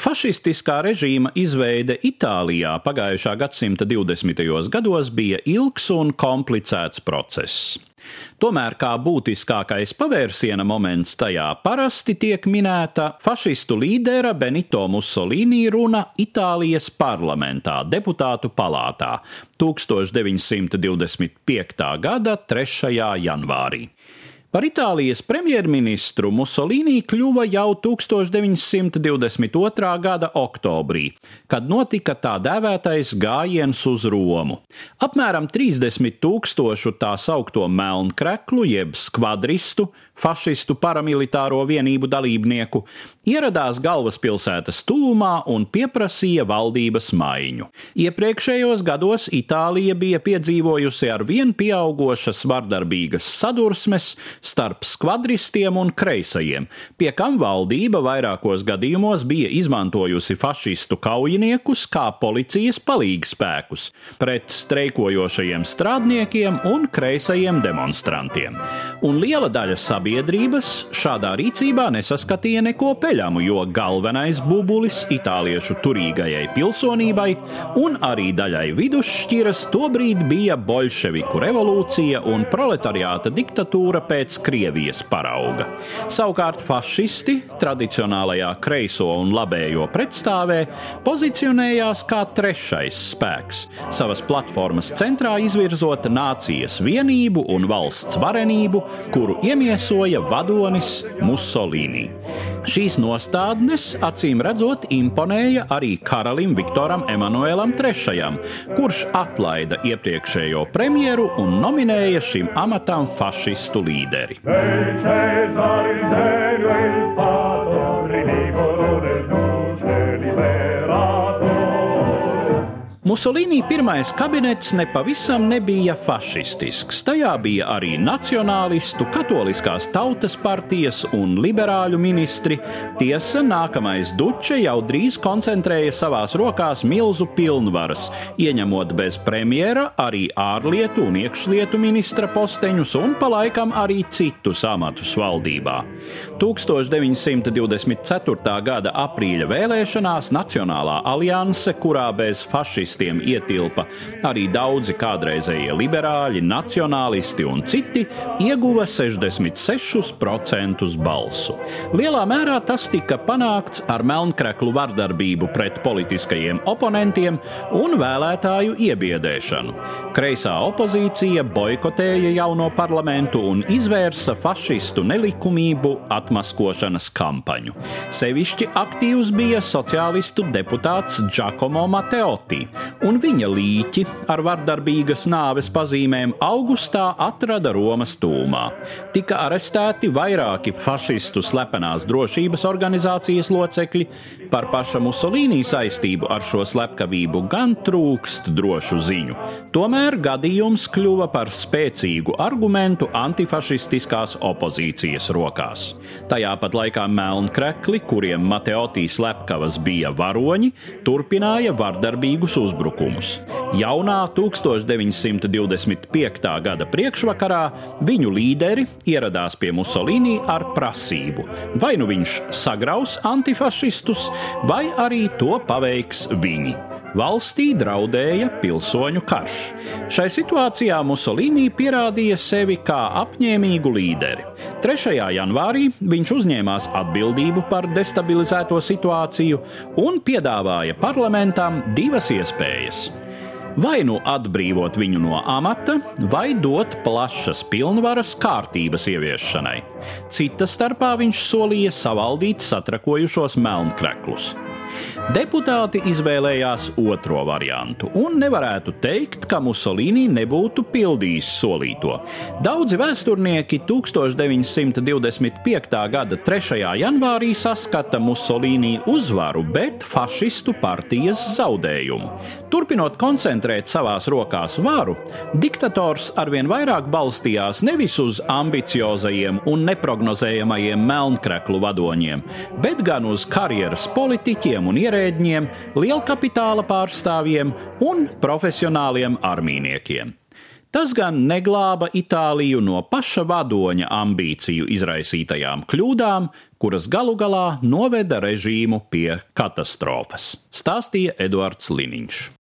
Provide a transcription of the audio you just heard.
Fašistiskā režīma izveide Itālijā pagājušā gadsimta 20. gados bija ilgs un komplicēts process. Tomēr kā būtiskākais pavērsiena moments tajā parasti tiek minēta fašistu līdera Benito Mussolini runa Itālijas parlamentā, deputātu palātā 1925. gada 3. janvārī. Par Itālijas premjerministru Musolīni kļuva jau 1922. gada oktobrī, kad notika tā dēvētais gājiens uz Romu. Apmēram 30 tūkstošu tā saukto melnkreklu, jeb skvadristu, fašistu paramilitāro vienību dalībnieku, ieradās galvaspilsētas tūmā un pieprasīja valdības maiņu. Iepriekšējos gados Itālija bija piedzīvojusi ar vien pieaugošas vardarbīgas sadursmes, starp skvadristiem un kreisajiem, pie kam valdība vairākos gadījumos bija izmantojusi fašistu kaujiniekus kā policijas palīgspēkus pret streikojošajiem strādniekiem un kreisajiem demonstrantiem. Un liela daļa sabiedrības šādā rīcībā nesaskatīja neko peļamu, jo galvenais bubulis itāliešu turīgajai pilsonībai un arī daļai vidusšķiras tobrīd bija bolševiku revolūcija un proletariāta diktatūra pēc pēc Krievijas parauga. Savukārt fašisti tradicionālajā kreiso un labējo pretstāvē pozicionējās kā trešais spēks, savas platformas centrā izvirzot nācijas vienību un valsts varenību, kuru iemiesoja vadonis Mussolini. Šīs nostādnes, acīm redzot, imponēja arī karalim Viktoram Emanuēlam III, kurš atlaida iepriekšējo premjeru un nominēja šim amatam fašistu līderi līderi. Musolīni pirmais kabinets nepavisam nebija fašistisks. Tajā bija arī nacionālistu, katoliskās tautas partijas un liberāļu ministri. Tiesa, nākamais duče jau drīz koncentrēja savās rokās milzu pilnvaras, ieņemot bez premjera arī ārlietu un iekšlietu ministra posteņus un pa laikam arī citus amatus valdībā. 1924. gada aprīļa vēlēšanās Nacionālā alianse, kurā bez fašistiem komunistiem ietilpa arī daudzi kādreizējie liberāļi, nacionālisti un citi, ieguva 66% balsu. Lielā mērā tas tika panākts ar melnkreklu vardarbību pret politiskajiem oponentiem un vēlētāju iebiedēšanu. Kreisā opozīcija boikotēja jauno parlamentu un izvērsa fašistu nelikumību atmaskošanas kampaņu. Sevišķi aktīvs bija sociālistu deputāts Giacomo Matteotti, un viņa līķi ar vardarbīgas nāves pazīmēm augustā atrada Romas tūmā. Tika arestēti vairāki fašistu slepenās drošības organizācijas locekļi. Par paša Musolīnī saistību ar šo slepkavību gan trūkst drošu ziņu. Tomēr gadījums kļuva par spēcīgu argumentu antifašistiskās opozīcijas rokās. Tajā pat laikā melnkrekli, kuriem Mateotī slepkavas bija varoņi, turpināja vardarbīgus uzbrukumus uzbrukumus. Jaunā 1925. gada priekšvakarā viņu līderi ieradās pie Musolīni ar prasību, vai nu viņš sagraus antifašistus, vai arī to paveiks viņi. Valstī draudēja pilsoņu karš. Šai situācijā Musolīni pierādīja sevi kā apņēmīgu līderi. 3. janvārī viņš uzņēmās atbildību par destabilizēto situāciju un piedāvāja parlamentam divas iespējas vai nu atbrīvot viņu no amata, vai dot plašas pilnvaras kārtības ieviešanai. Cita starpā viņš solīja savaldīt satrakojušos melnkreklus. Deputāti izvēlējās otro variantu, un nevarētu teikt, ka Musolīni nebūtu pildījis solīto. Daudzi vēsturnieki 1925. gada 3. janvārī saskata Musolīni uzvaru, bet fašistu partijas zaudējumu. Turpinot koncentrēt savās rokās varu, diktators arvien vairāk balstījās nevis uz ambiciozajiem un neprognozējamajiem melnkreklu vadoņiem, bet gan uz karjeras politiķiem politiķiem un ierēdņiem, lielkapitāla pārstāvjiem un profesionāliem armīniekiem. Tas gan neglāba Itāliju no paša vadoņa ambīciju izraisītajām kļūdām, kuras galu galā noveda režīmu pie katastrofas, stāstīja Eduards Liniņš.